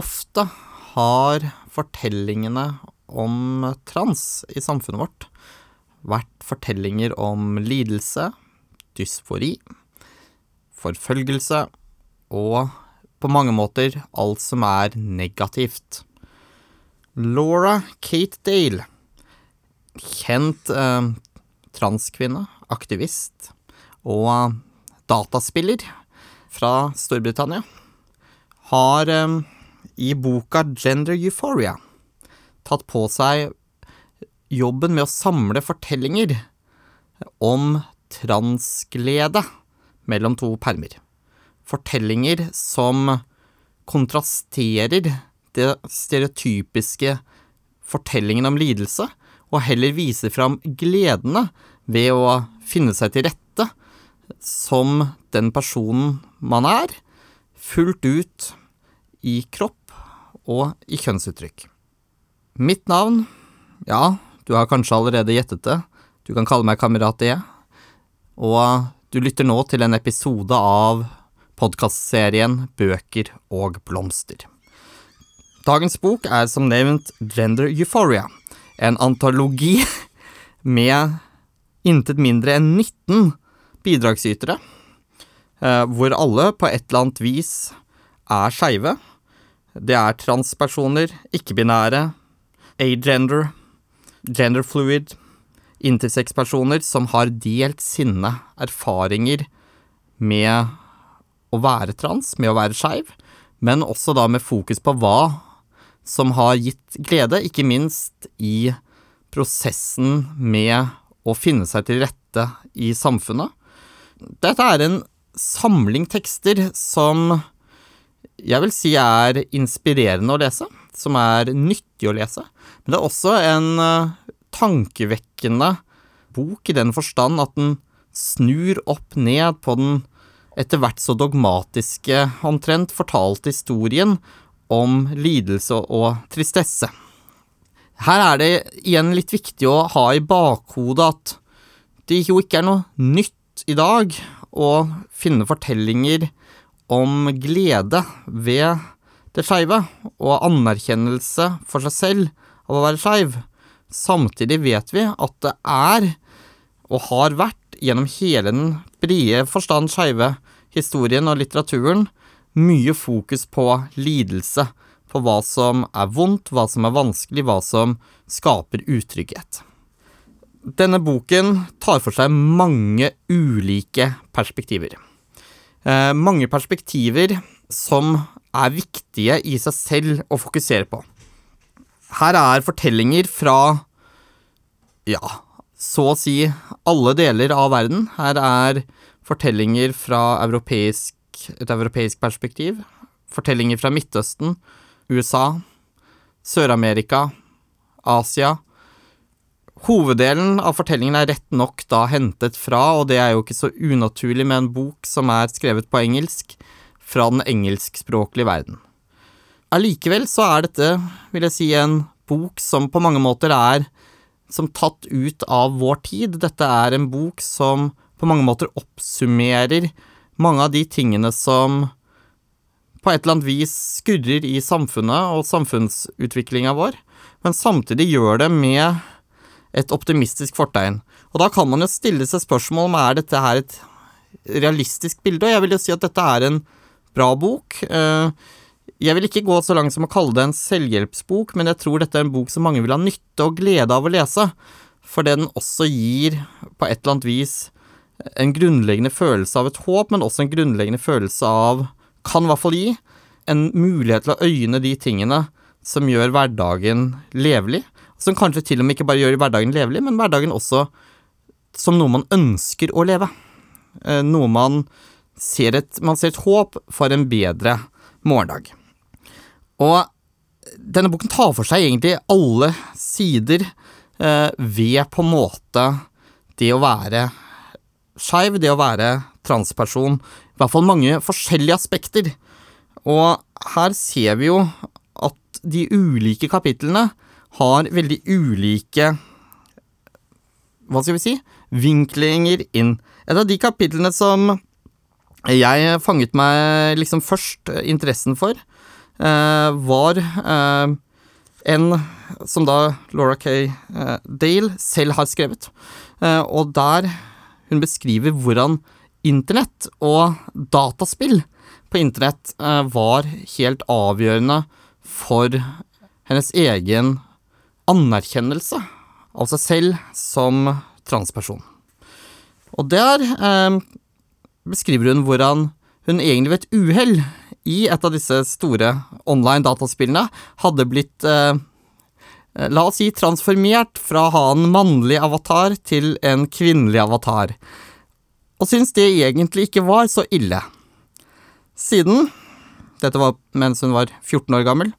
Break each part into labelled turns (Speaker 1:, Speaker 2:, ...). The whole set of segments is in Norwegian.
Speaker 1: ofte har fortellingene om trans i samfunnet vårt vært fortellinger om lidelse, dysfori, forfølgelse og på mange måter alt som er negativt. Laura Kate Dale, kjent eh, transkvinne, aktivist og dataspiller fra Storbritannia, har eh, i boka Gender Euphoria tatt på seg jobben med å samle fortellinger om transglede mellom to permer. Fortellinger som kontrasterer det stereotypiske fortellingen om lidelse, og heller viser fram gledene ved å finne seg til rette som den personen man er, fullt ut i kropp og i kjønnsuttrykk. Mitt navn, ja, du har kanskje allerede gjettet det, du kan kalle meg Kamerat E, og du lytter nå til en episode av podkastserien Bøker og blomster. Dagens bok er som nevnt Gender Euphoria, en antologi med intet mindre enn 19 bidragsytere, eh, hvor alle på et eller annet vis er skeive. Det er transpersoner, ikke-binære, agender, genderfluid, intersexpersoner som har delt sine erfaringer med å være trans, med å være skeiv, men også da med fokus på hva som har gitt glede, ikke minst i prosessen med å finne seg til rette i samfunnet. Dette er en samling tekster som jeg vil si er inspirerende å lese, som er nyttig å lese. Men det er også en uh, tankevekkende bok i den forstand at den snur opp ned på den etter hvert så dogmatiske, omtrent fortalte historien om lidelse og tristesse. Her er det igjen litt viktig å ha i bakhodet at det jo ikke er noe nytt i dag å finne fortellinger om glede ved det skeive, og anerkjennelse for seg selv av å være skeiv. Samtidig vet vi at det er, og har vært gjennom hele den brede forstand skeive historien og litteraturen, mye fokus på lidelse, på hva som er vondt, hva som er vanskelig, hva som skaper utrygghet. Denne boken tar for seg mange ulike perspektiver. Eh, mange perspektiver som er viktige i seg selv å fokusere på. Her er fortellinger fra ja, så å si alle deler av verden. Her er fortellinger fra europeisk, et europeisk perspektiv. Fortellinger fra Midtøsten, USA, Sør-Amerika, Asia Hoveddelen av fortellingen er rett nok da hentet fra, og det er jo ikke så unaturlig med en bok som er skrevet på engelsk, fra den engelskspråklige verden. Allikevel så er dette, vil jeg si, en bok som på mange måter er som tatt ut av vår tid. Dette er en bok som på mange måter oppsummerer mange av de tingene som på et eller annet vis skurrer i samfunnet og samfunnsutviklinga vår, men samtidig gjør det med et optimistisk fortegn. Og da kan man jo stille seg spørsmål om er dette her et realistisk bilde, og jeg vil jo si at dette er en bra bok. Eh, jeg vil ikke gå så langt som å kalle det en selvhjelpsbok, men jeg tror dette er en bok som mange vil ha nytte og glede av å lese, fordi den også gir, på et eller annet vis, en grunnleggende følelse av et håp, men også en grunnleggende følelse av Kan i hvert fall gi en mulighet til å øyne de tingene som gjør hverdagen levelig, som kanskje til og med ikke bare gjør hverdagen levelig, men hverdagen også som noe man ønsker å leve. Eh, noe man ser et, man ser et håp for en bedre morgendag. Og denne boken tar for seg egentlig alle sider eh, ved på en måte det å være skeiv, det å være transperson. I hvert fall mange forskjellige aspekter. Og her ser vi jo at de ulike kapitlene har veldig ulike Hva skal vi si? Vinklinger inn. Et av de kapitlene som jeg fanget meg liksom først interessen for, eh, var eh, en som da Laura K. Eh, Dale selv har skrevet, eh, og der hun beskriver hvordan internett og dataspill på internett eh, var helt avgjørende for hennes egen anerkjennelse av seg selv som transperson. Og der eh, beskriver hun hvordan hun egentlig ved et uhell i et av disse store online dataspillene hadde blitt eh, La oss si transformert fra å ha en mannlig avatar til en kvinnelig avatar, og syns det egentlig ikke var så ille. Siden, dette var mens hun var 14 år gammel,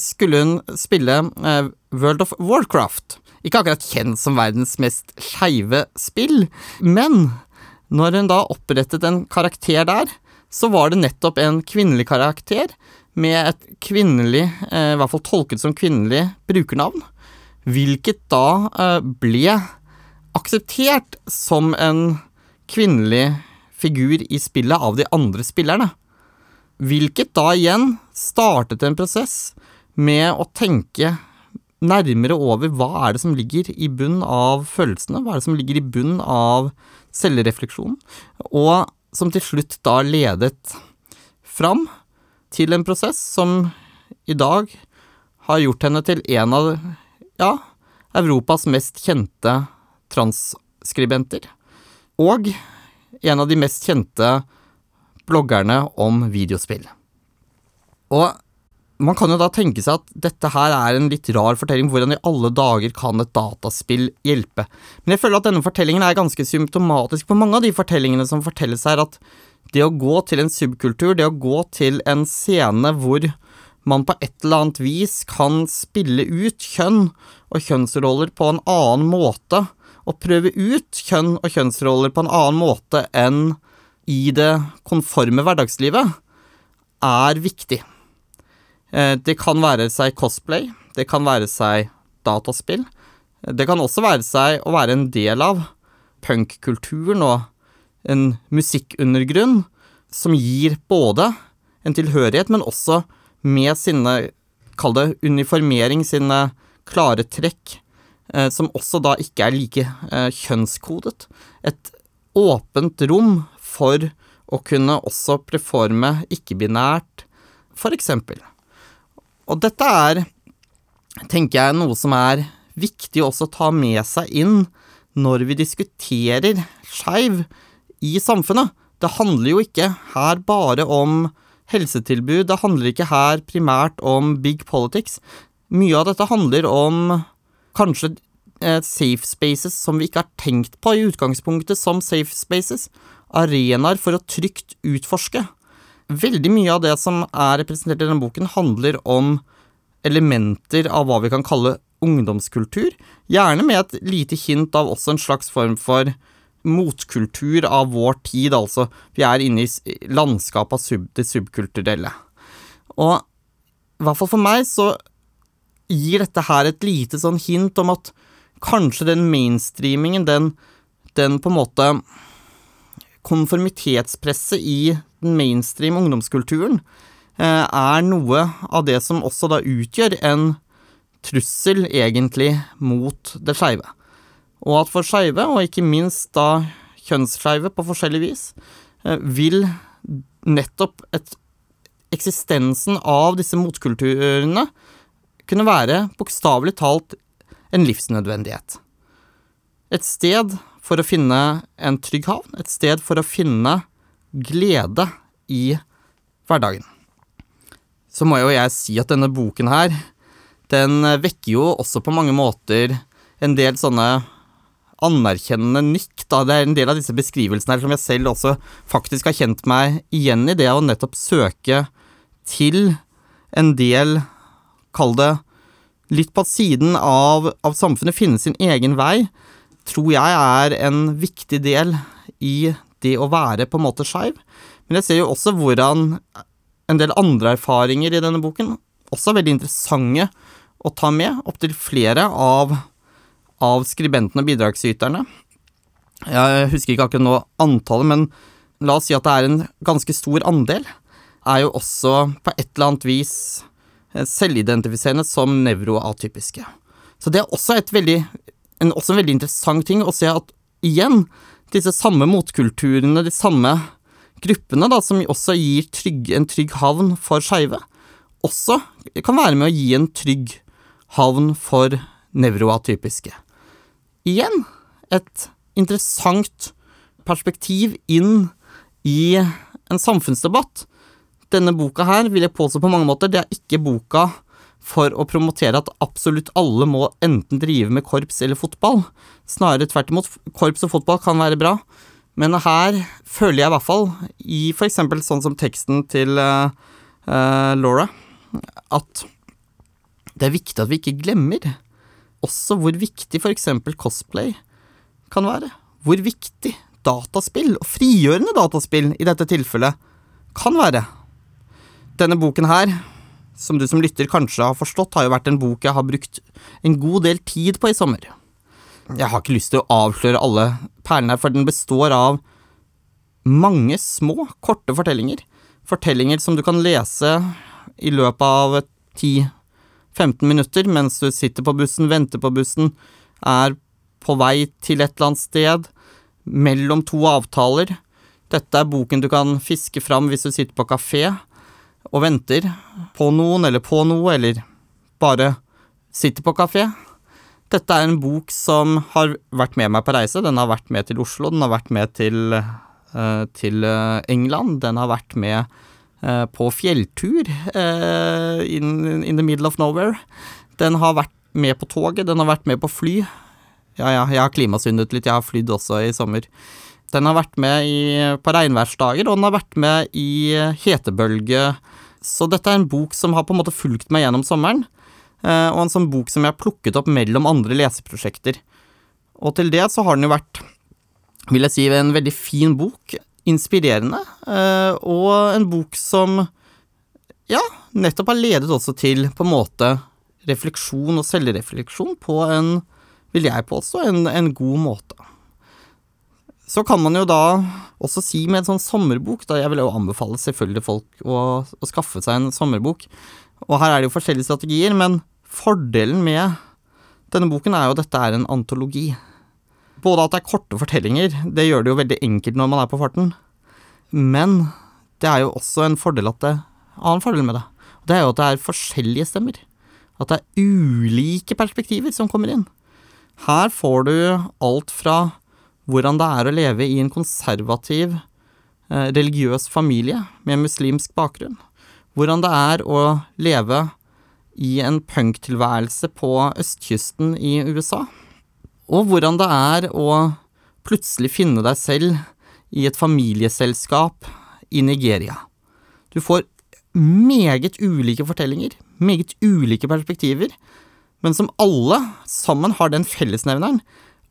Speaker 1: skulle hun spille eh, World of Warcraft. Ikke akkurat kjent som verdens mest skeive spill, men når hun da opprettet en karakter der, så var det nettopp en kvinnelig karakter med et kvinnelig, eh, i hvert fall tolket som kvinnelig, brukernavn. Hvilket da eh, ble akseptert som en kvinnelig figur i spillet av de andre spillerne. Hvilket da igjen startet en prosess med å tenke nærmere over hva er det som ligger i bunn av følelsene, hva er det som ligger i bunn av selvrefleksjonen, og som til slutt da ledet fram til en prosess som i dag har gjort henne til en av ja, Europas mest kjente transskribenter. Og en av de mest kjente bloggerne om videospill. Og man kan jo da tenke seg at dette her er en litt rar fortelling. Hvordan i alle dager kan et dataspill hjelpe? Men jeg føler at denne fortellingen er ganske symptomatisk på mange av de fortellingene som fortelles her, at det å gå til en subkultur, det å gå til en scene hvor man på et eller annet vis kan spille ut kjønn og kjønnsroller på en annen måte, og prøve ut kjønn og kjønnsroller på en annen måte enn i det konforme hverdagslivet, er viktig. Eh, det kan være seg cosplay, det kan være seg dataspill. Det kan også være seg å være en del av punkkulturen og en musikkundergrunn som gir både en tilhørighet, men også med sine, kall det uniformering, sine klare trekk, eh, som også da ikke er like eh, kjønnskodet. Et åpent rom for å kunne også preforme ikke-binært, for eksempel. Og dette er, tenker jeg, noe som er viktig også å ta med seg inn når vi diskuterer skeiv i samfunnet. Det handler jo ikke her bare om helsetilbud, det handler ikke her primært om big politics. Mye av dette handler om kanskje eh, safe spaces som vi ikke har tenkt på i utgangspunktet som safe spaces. Arenaer for å trygt utforske. Veldig mye av det som er representert i denne boken, handler om elementer av hva vi kan kalle ungdomskultur, gjerne med et lite hint av også en slags form for motkultur av vår tid, altså. Vi er inne i landskapet av sub, det subkulturelle. Og i hvert fall for meg så gir dette her et lite sånn hint om at kanskje den mainstreamingen, den, den på en måte konformitetspresset i mainstream ungdomskulturen, eh, er noe av det som også da utgjør en trussel, egentlig, mot det skeive. Og at for skeive, og ikke minst da kjønnsskeive på forskjellig vis, eh, vil nettopp et, eksistensen av disse motkulturene kunne være bokstavelig talt en livsnødvendighet. Et sted for å finne en trygg havn, et sted for å finne glede i hverdagen. Så må jo jeg si at denne boken her, den vekker jo også på mange måter en del sånne anerkjennende nikk. Da. Det er en del av disse beskrivelsene her som jeg selv også faktisk har kjent meg igjen i, det å nettopp søke til en del, kall det, litt på siden av, av samfunnet, finne sin egen vei, tror jeg er en viktig del i det å være på en måte skeiv. Men jeg ser jo også hvordan en del andre erfaringer i denne boken også er veldig interessante å ta med. Opptil flere av av skribentene og bidragsyterne. Jeg husker ikke akkurat nå antallet, men la oss si at det er en ganske stor andel er jo også på et eller annet vis eh, selvidentifiserende som nevroatypiske. Så det er også, veldig, en, også en veldig interessant ting å se at igjen, disse samme motkulturene, de samme gruppene da, som også gir trygg, en trygg havn for skeive, også kan være med å gi en trygg havn for nevroatypiske. Igjen et interessant perspektiv inn i en samfunnsdebatt. Denne boka her vil jeg påstå på mange måter, det er ikke boka for å promotere at absolutt alle må enten drive med korps eller fotball. Snarere tvert imot, korps og fotball kan være bra, men her føler jeg i hvert fall, i eksempel sånn som teksten til uh, uh, Laura, at det er viktig at vi ikke glemmer også hvor viktig eksempel cosplay kan være. Hvor viktig dataspill, og frigjørende dataspill i dette tilfellet, kan være. Denne boken her, som du som lytter kanskje har forstått, har jo vært en bok jeg har brukt en god del tid på i sommer. Jeg har ikke lyst til å avsløre alle perlene her, for den består av mange små, korte fortellinger. Fortellinger som du kan lese i løpet av 10-15 minutter mens du sitter på bussen, venter på bussen, er på vei til et eller annet sted, mellom to avtaler. Dette er boken du kan fiske fram hvis du sitter på kafé og venter på noen eller på noe, eller bare sitter på kafé. Dette er en bok som har vært med meg på reise. Den har vært med til Oslo, den har vært med til, uh, til uh, England, den har vært med uh, på fjelltur in, in, the middle of nowhere. Den har vært med på toget, den har vært med på fly. Ja, ja, jeg har klimasyndet litt, jeg har flydd også i sommer. Den har vært med i, på regnværsdager, og den har vært med i hetebølge. Så dette er en bok som har på en måte fulgt meg gjennom sommeren, eh, og en sånn bok som jeg har plukket opp mellom andre leseprosjekter. Og til det så har den jo vært, vil jeg si, en veldig fin bok. Inspirerende, eh, og en bok som ja, nettopp har ledet også til på en måte refleksjon og selvrefleksjon på en vil jeg påstå, en, en god måte. Så kan man jo da også si med en sånn sommerbok, da jeg vil jo anbefale selvfølgelig folk å, å, skaffe seg en sommerbok, og her er det jo forskjellige strategier, men fordelen med denne boken er jo at dette er en antologi. Både at det er korte fortellinger, det gjør det jo veldig enkelt når man er på farten, men det er jo også en fordel at det annen fordel med det. Det er jo at det er forskjellige stemmer. At det er ulike perspektiver som kommer inn. Her får du alt fra hvordan det er å leve i en konservativ, eh, religiøs familie med muslimsk bakgrunn. Hvordan det er å leve i en punktilværelse på østkysten i USA. Og hvordan det er å plutselig finne deg selv i et familieselskap i Nigeria. Du får meget ulike fortellinger, meget ulike perspektiver, men som alle sammen har den fellesnevneren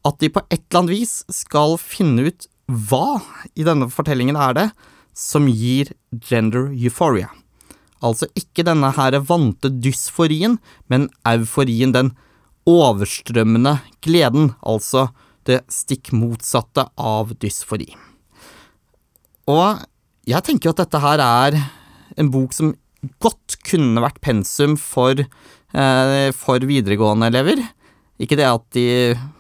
Speaker 1: at de på et eller annet vis skal finne ut hva i denne fortellingen er det som gir gender euphoria. Altså ikke denne her vante dysforien, men euforien, den overstrømmende gleden, altså det stikk motsatte av dysfori. Og jeg tenker jo at dette her er en bok som godt kunne vært pensum for Eh, for videregående elever. Ikke det at de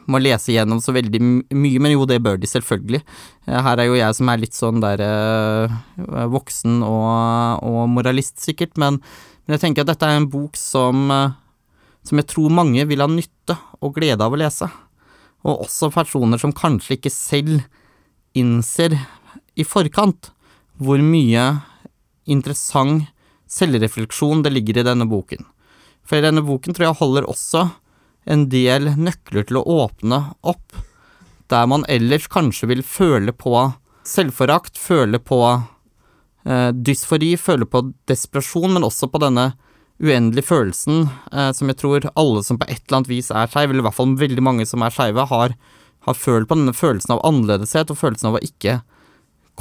Speaker 1: må lese gjennom så veldig mye, men jo, det bør de selvfølgelig. Eh, her er jo jeg som er litt sånn der øh, voksen og, og, moralist, sikkert, men, men, jeg tenker at dette er en bok som, som jeg tror mange vil ha nytte og glede av å lese. Og også personer som kanskje ikke selv innser i forkant hvor mye interessant selvrefleksjon det ligger i denne boken. For denne boken tror jeg holder også en del nøkler til å åpne opp der man ellers kanskje vil føle på selvforakt, føle på eh, dysfori, føle på desperasjon, men også på denne uendelige følelsen eh, som jeg tror alle som på et eller annet vis er skeive, eller i hvert fall veldig mange som er skeive, har, har, følt på denne følelsen av annerledeshet og følelsen av å ikke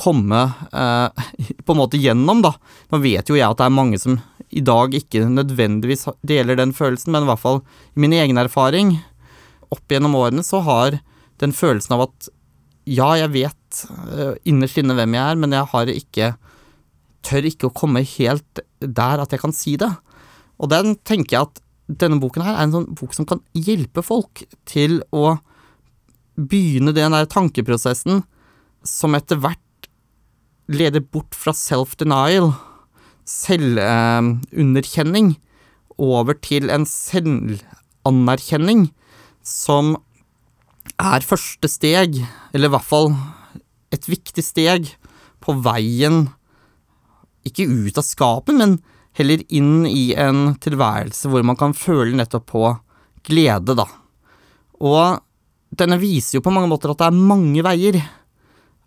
Speaker 1: komme eh, på en måte gjennom, da. Nå vet jo jeg at det er mange som i dag ikke nødvendigvis deler den følelsen, men i hvert fall i min egen erfaring opp gjennom årene så har den følelsen av at ja, jeg vet uh, innerst inne hvem jeg er, men jeg har ikke tør ikke å komme helt der at jeg kan si det. Og den tenker jeg at denne boken her er en sånn bok som kan hjelpe folk til å begynne den der tankeprosessen som etter hvert leder bort fra self-denial, selvunderkjenning, over til en selvanerkjenning som er første steg, eller i hvert fall et viktig steg, på veien ikke ut av skapet, men heller inn i en tilværelse hvor man kan føle nettopp på glede, da. Og denne viser jo på mange måter at det er mange veier,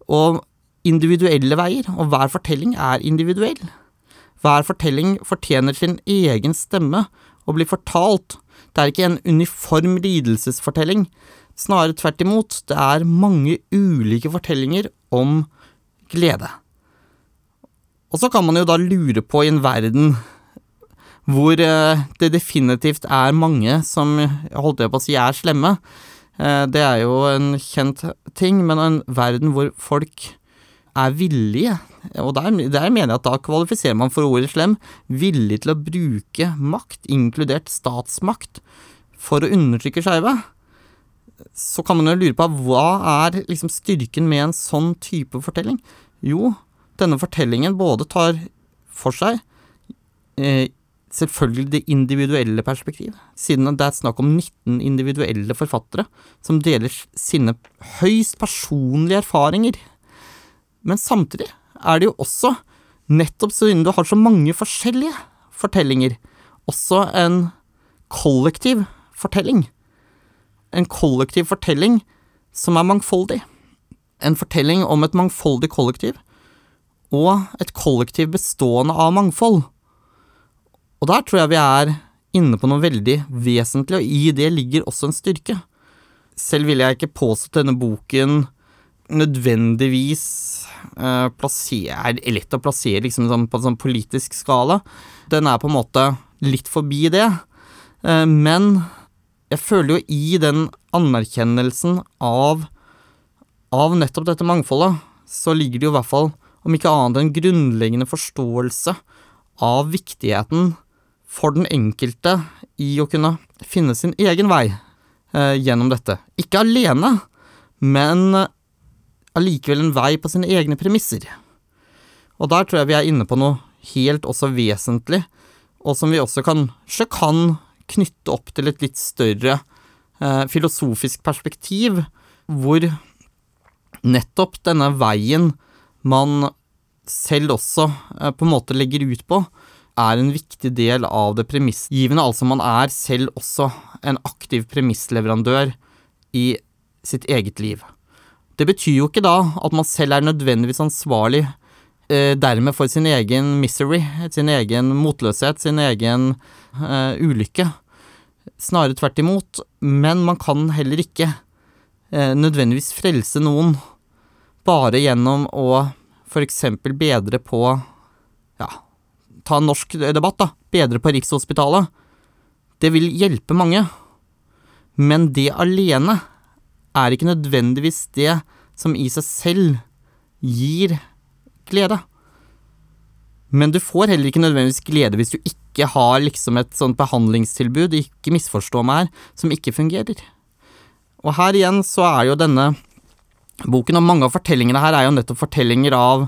Speaker 1: og individuelle veier, og hver fortelling er individuell. Hver fortelling fortjener sin egen stemme og blir fortalt. Det er ikke en uniform lidelsesfortelling, snarere tvert imot, det er mange ulike fortellinger om glede. Og så kan man jo da lure på i en verden hvor eh, det definitivt er mange som, holdt jeg på å si, er slemme. Eh, det er jo en kjent ting, men en verden hvor folk er villige, og der, der, mener jeg at da kvalifiserer man for ordet slem, villig til å bruke makt, inkludert statsmakt, for å undertrykke skeive, så kan man jo lure på hva er liksom styrken med en sånn type fortelling? Jo, denne fortellingen både tar for seg eh, selvfølgelig det individuelle perspektiv, siden det er snakk om 19 individuelle forfattere som deler sine høyst personlige erfaringer. Men samtidig er det jo også, nettopp siden du har så mange forskjellige fortellinger, også en kollektiv fortelling. En kollektiv fortelling som er mangfoldig. En fortelling om et mangfoldig kollektiv og et kollektiv bestående av mangfold. Og der tror jeg vi er inne på noe veldig vesentlig, og i det ligger også en styrke. Selv vil jeg ikke påstå at denne boken nødvendigvis uh, plasser, er lett å plassere liksom sånn, på en sånn politisk skala. Den er på en måte litt forbi det. Uh, men jeg føler jo i den anerkjennelsen av, av nettopp dette mangfoldet, så ligger det jo i hvert fall om ikke annet en grunnleggende forståelse av viktigheten for den enkelte i å kunne finne sin egen vei eh, gjennom dette. Ikke alene, men allikevel en vei på sine egne premisser. Og der tror jeg vi er inne på noe helt også vesentlig, og som vi også kanskje kan knytte opp til et litt større eh, filosofisk perspektiv, hvor nettopp denne veien man selv også eh, på en måte legger ut på, er en viktig del av det premissgivende. Altså man er selv også en aktiv premissleverandør i sitt eget liv. Det betyr jo ikke da at man selv er nødvendigvis ansvarlig eh, dermed for sin egen misery, sin egen motløshet, sin egen eh, ulykke. Snarere tvert imot. Men man kan heller ikke eh, nødvendigvis frelse noen bare gjennom å f.eks. bedre på Ja, ta en norsk debatt, da. Bedre på Rikshospitalet. Det vil hjelpe mange. Men det alene er ikke nødvendigvis det som i seg selv gir glede. Men du får heller ikke nødvendigvis glede hvis du ikke har liksom et sånt behandlingstilbud, ikke misforstå meg her, som ikke fungerer. Og her igjen så er jo denne boken, og mange av fortellingene her er jo nettopp fortellinger av,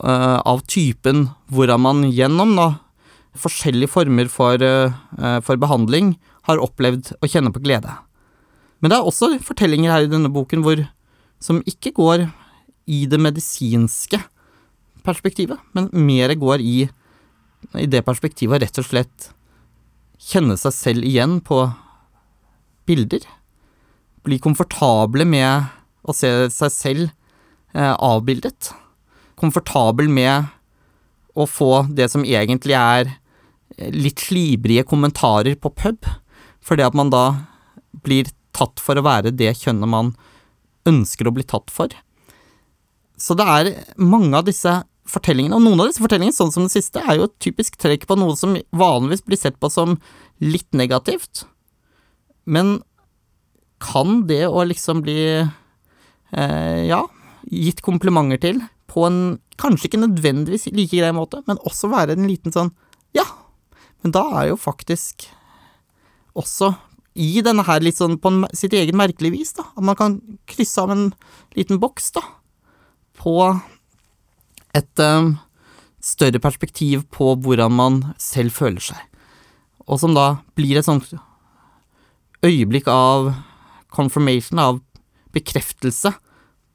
Speaker 1: uh, av typen hvordan man gjennom da, forskjellige former for, uh, for, behandling har opplevd å kjenne på glede. Men det er også fortellinger her i denne boken hvor, som ikke går i det medisinske perspektivet, men mer går i, i det perspektivet å rett og slett kjenne seg selv igjen på bilder. Bli komfortable med å se seg selv eh, avbildet. Komfortabel med å få det som egentlig er eh, litt slibrige kommentarer på pub, fordi at man da blir tatt for å være det kjønnet man ønsker å bli tatt for. Så det er mange av disse fortellingene, og noen av disse fortellingene, sånn som den siste, er jo et typisk trekk på noe som vanligvis blir sett på som litt negativt. Men kan det å liksom bli eh, ja, gitt komplimenter til på en kanskje ikke nødvendigvis like grei måte, men også være en liten sånn Ja, men da er jo faktisk også i denne her litt sånn på sitt eget merkelig vis, da. At man kan krysse av en liten boks, da. På et um, større perspektiv på hvordan man selv føler seg. Og som da blir et sånt øyeblikk av confirmation, av bekreftelse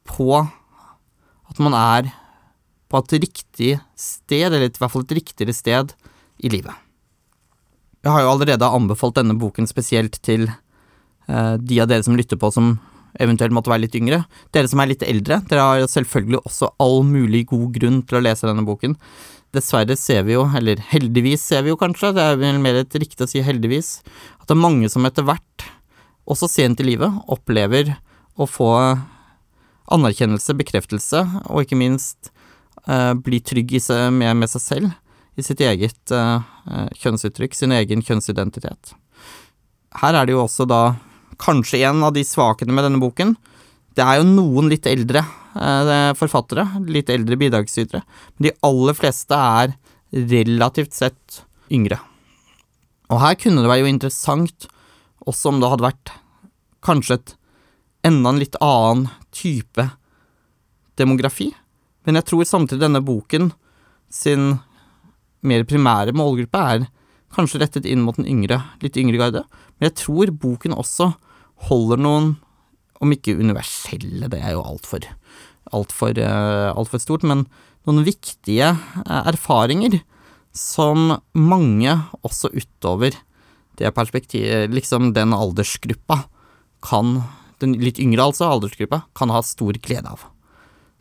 Speaker 1: på at man er på et riktig sted, eller i hvert fall et riktigere sted i livet. Jeg har jo allerede anbefalt denne boken spesielt til eh, de av dere som lytter på som eventuelt måtte være litt yngre. Dere som er litt eldre, dere har selvfølgelig også all mulig god grunn til å lese denne boken. Dessverre ser vi jo, eller heldigvis ser vi jo kanskje, det er vel mer et riktig å si heldigvis, at det er mange som etter hvert, også sent i livet, opplever å få anerkjennelse, bekreftelse, og ikke minst eh, bli trygg med, med, seg selv, i sitt eget uh, kjønnsuttrykk, sin egen kjønnsidentitet. Her er det jo også da kanskje en av de svakhetene med denne boken. Det er jo noen litt eldre uh, forfattere, litt eldre bidragsytere, men de aller fleste er relativt sett yngre. Og her kunne det være jo interessant, også om det hadde vært kanskje et enda en litt annen type demografi, men jeg tror samtidig denne boken sin mer primære målgruppe er kanskje rettet inn mot den yngre, litt yngre garde, men jeg tror boken også holder noen, om ikke universelle, det er jo altfor altfor uh, alt for stort, men noen viktige uh, erfaringer som mange, også utover det perspektivet, liksom den aldersgruppa, kan den litt yngre altså, aldersgruppa, kan ha stor glede av.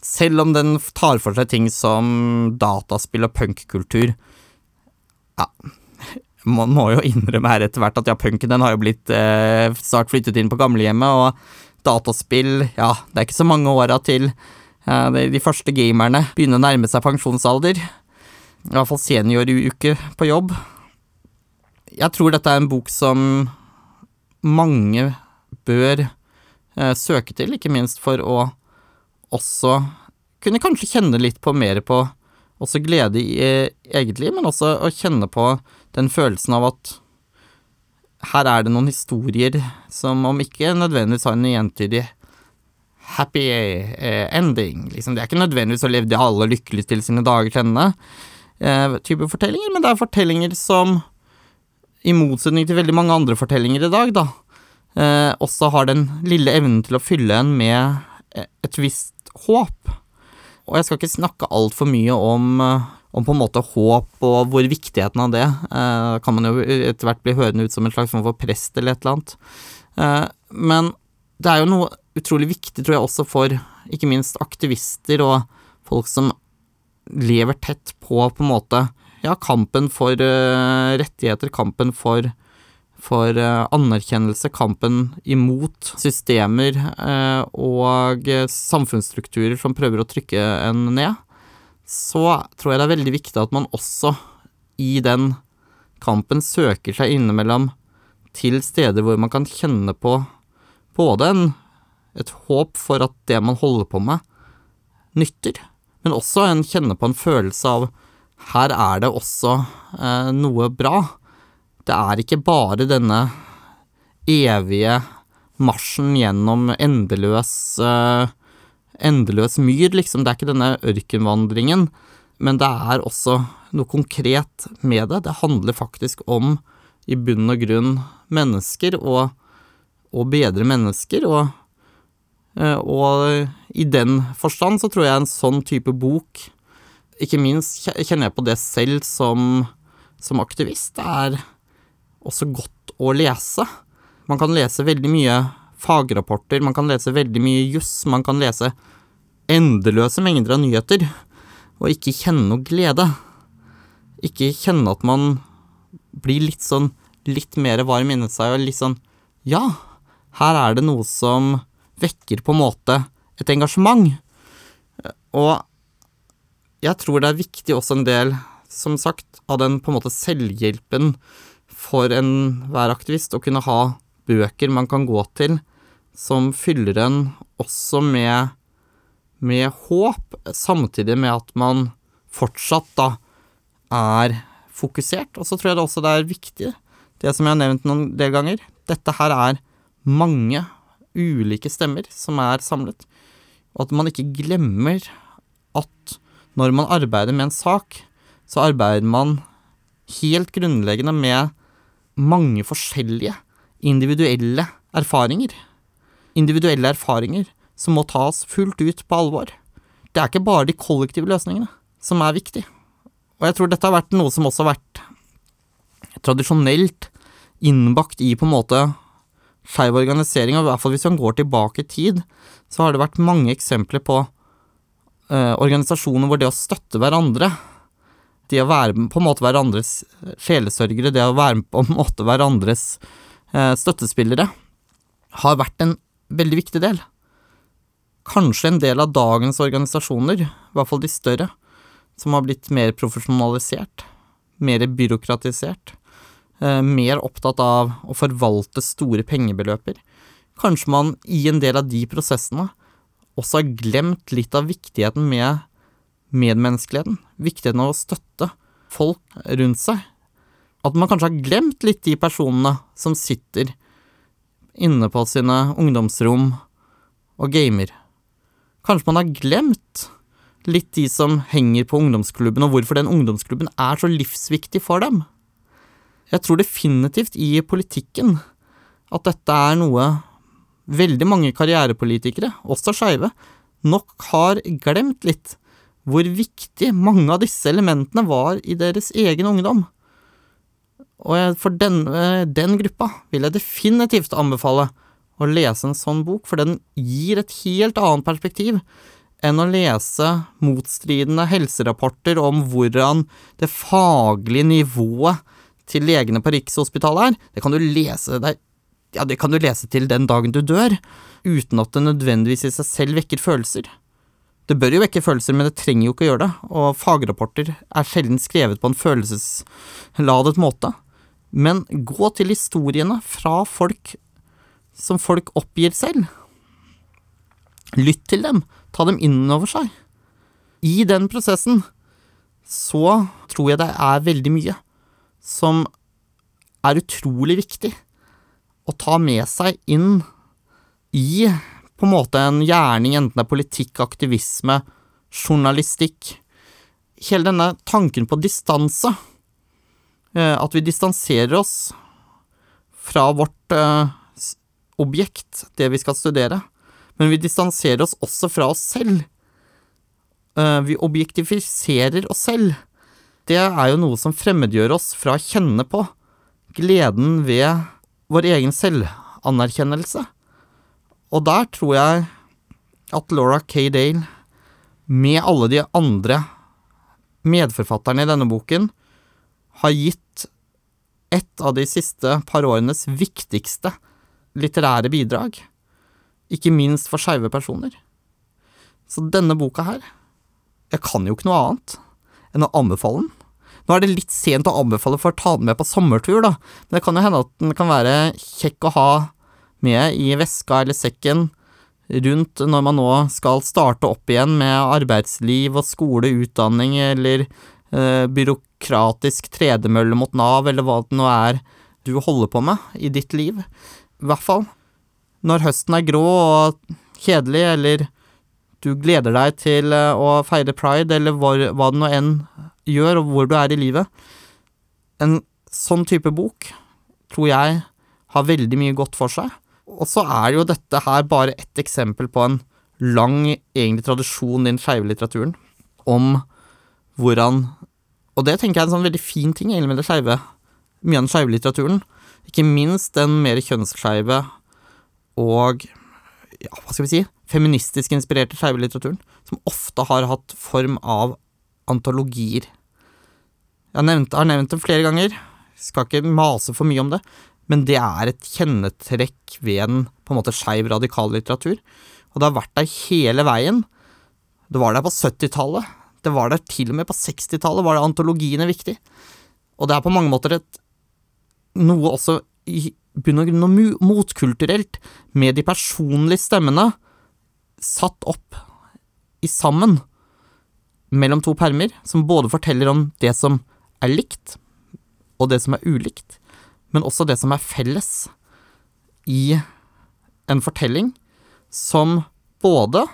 Speaker 1: Selv om den tar for seg ting som dataspill og punkkultur. Ja, man må jo innrømme her etter hvert at ja, punken den har jo blitt eh, snart flyttet inn på gamlehjemmet, og dataspill, ja, det er ikke så mange åra til eh, de, første gamerne begynner å nærme seg pensjonsalder. I hvert fall senioruke på jobb. Jeg tror dette er en bok som mange bør eh, søke til, ikke minst for å også kunne kanskje kjenne litt på mer på også glede i eh, eget liv, men også å kjenne på den følelsen av at her er det noen historier som om ikke nødvendigvis har en gjentydig happy eh, ending. Liksom, det er ikke nødvendigvis å leve alle lykkelig til sine dager til ende, eh, type fortellinger, men det er fortellinger som, i motsetning til veldig mange andre fortellinger i dag, da, også har den lille evnen til å fylle en med et visst håp. Og jeg skal ikke snakke altfor mye om, eh, om på en måte håp og hvor viktigheten av det eh, kan man jo etter hvert bli hørende ut som en slags form for prest eller et eller annet. Eh, men det er jo noe utrolig viktig, tror jeg, også for ikke minst aktivister og folk som lever tett på på en måte ja, kampen for eh, rettigheter, kampen for for uh, anerkjennelse, kampen imot systemer uh, og samfunnsstrukturer som prøver å trykke en ned, så tror jeg det er veldig viktig at man også i den kampen søker seg innimellom til steder hvor man kan kjenne på både en, et håp for at det man holder på med, nytter, men også en kjenne på en følelse av her er det også eh, noe bra det er ikke bare denne evige marsjen gjennom endeløs uh, endeløs myr, liksom. Det er ikke denne ørkenvandringen, men det er også noe konkret med det. Det handler faktisk om, i bunn og grunn, mennesker og, og bedre mennesker, og, uh, og i den forstand så tror jeg en sånn type bok Ikke minst kjenner jeg på det selv som, som aktivist. Det er også godt å lese. Man kan lese veldig mye fagrapporter, man kan lese veldig mye juss, man kan lese endeløse mengder av nyheter, og ikke kjenne noe glede. Ikke kjenne at man blir litt sånn litt mer varm inni seg, og litt sånn Ja, her er det noe som vekker på en måte et engasjement. Og jeg tror det er viktig også en del, som sagt, av den på en måte selvhjelpen for enhver aktivist å kunne ha bøker man kan gå til som fyller en også med, med håp, samtidig med at man fortsatt da er fokusert. Og så tror jeg det også det er viktig, det som jeg har nevnt noen del ganger, dette her er mange ulike stemmer som er samlet, og at man ikke glemmer at når man arbeider med en sak, så arbeider man helt grunnleggende med mange forskjellige individuelle erfaringer. Individuelle erfaringer som må tas fullt ut på alvor. Det er ikke bare de kollektive løsningene som er viktig. Og jeg tror dette har vært noe som også har vært tradisjonelt innbakt i på en måte skeiv organisering, og i hvert fall hvis man går tilbake i tid, så har det vært mange eksempler på eh, organisasjoner hvor det å støtte hverandre, det å være på en måte hverandres sjelesørgere, det å være på en måte hverandres eh, støttespillere, har vært en veldig viktig del. Kanskje en del av dagens organisasjoner, i hvert fall de større, som har blitt mer profesjonalisert, mer byråkratisert, eh, mer opptatt av å forvalte store pengebeløper. Kanskje man i en del av de prosessene også har glemt litt av viktigheten med medmenneskeligheten, viktigheten av å støtte folk rundt seg. At man kanskje har glemt litt de personene som sitter inne på sine ungdomsrom og gamer. Kanskje man har glemt litt de som henger på ungdomsklubben, og hvorfor den ungdomsklubben er så livsviktig for dem. Jeg tror definitivt i politikken at dette er noe veldig mange karrierepolitikere, også skeive, nok har glemt litt hvor viktig mange av disse elementene var i deres egen ungdom. Og for den, den gruppa vil jeg definitivt anbefale å lese en sånn bok, for den gir et helt annet perspektiv enn å lese motstridende helserapporter om hvordan det faglige nivået til legene på Rikshospitalet er. Det kan du lese deg ja, det kan du lese til den dagen du dør, uten at det nødvendigvis i seg selv vekker følelser. Det bør jo vekke følelser, men det trenger jo ikke å gjøre det, og fagrapporter er sjelden skrevet på en følelsesladet måte. Men gå til historiene fra folk som folk oppgir selv. Lytt til dem, ta dem innover seg. I den prosessen så tror jeg det er veldig mye som er utrolig viktig å ta med seg inn i på en måte en gjerning, enten det er politikk, aktivisme, journalistikk Hele denne tanken på distanse, eh, at vi distanserer oss fra vårt eh, objekt, det vi skal studere, men vi distanserer oss også fra oss selv. Eh, vi objektifiserer oss selv. Det er jo noe som fremmedgjør oss fra å kjenne på gleden ved vår egen selvanerkjennelse. Og der tror jeg at Laura K. Dale, med alle de andre medforfatterne i denne boken, har gitt et av de siste par årenes viktigste litterære bidrag ikke minst for skeive personer. Så denne boka her Jeg kan jo ikke noe annet enn å anbefale den. Nå er det litt sent å anbefale for å ta den med på sommertur, da, men det kan jo hende at den kan være kjekk å ha med i veska eller sekken rundt når man nå skal starte opp igjen med arbeidsliv og skole, utdanning eller eh, byråkratisk tredemølle mot Nav, eller hva det nå er du holder på med i ditt liv. I hvert fall når høsten er grå og kjedelig, eller du gleder deg til eh, å feire pride, eller hvor, hva det nå enn gjør, og hvor du er i livet. En sånn type bok tror jeg har veldig mye godt for seg. Og så er jo dette her bare ett eksempel på en lang, egentlig tradisjon i den skeive litteraturen, om hvordan Og det tenker jeg er en sånn veldig fin ting egentlig med det skeive, mye av den skeive litteraturen. Ikke minst den mer kjønnsskeive og ja, hva skal vi si, feministisk inspirerte skeive litteraturen, som ofte har hatt form av antologier. Jeg har nevnt, har nevnt det flere ganger, skal ikke mase for mye om det, men det er et kjennetrekk ved en på en måte skeiv litteratur, og det har vært der hele veien. Det var der på 70-tallet, det var der til og med på 60-tallet, var det antologiene viktig. Og det er på mange måter et noe også i bunn og grunn motkulturelt med de personlige stemmene satt opp i sammen mellom to permer, som både forteller om det som er likt, og det som er ulikt, men også det som er felles i en fortelling som både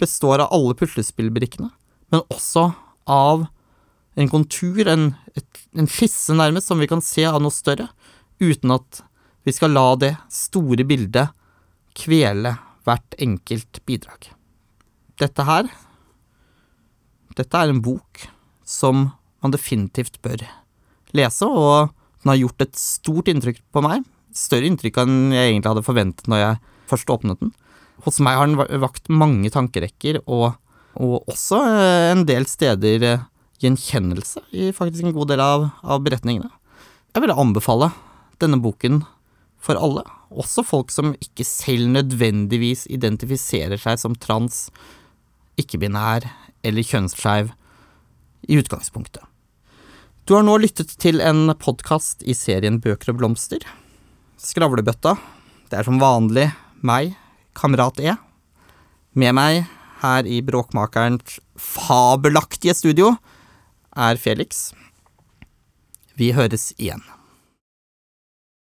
Speaker 1: består av alle puslespillbrikkene, men også av en kontur, en, en skisse nærmest, som vi kan se av noe større, uten at vi skal la det store bildet kvele hvert enkelt bidrag. Dette her Dette er en bok som man definitivt bør lese, og den har gjort et stort inntrykk på meg. Større inntrykk enn jeg egentlig hadde forventet når jeg først åpnet den. Hos meg har den vakt mange tankerekker, og, og også eh, en del steder eh, gjenkjennelse i faktisk en god del av, av beretningene. Jeg vil anbefale denne boken for alle, også folk som ikke selv nødvendigvis identifiserer seg som trans, ikke-binær eller kjønnsskeiv i utgangspunktet. Du har nå lyttet til en podkast i serien Bøker og blomster. Skravlebøtta. Det er som vanlig meg, Kamerat E. Med meg her i Bråkmakerens fabelaktige studio er Felix. Vi høres igjen.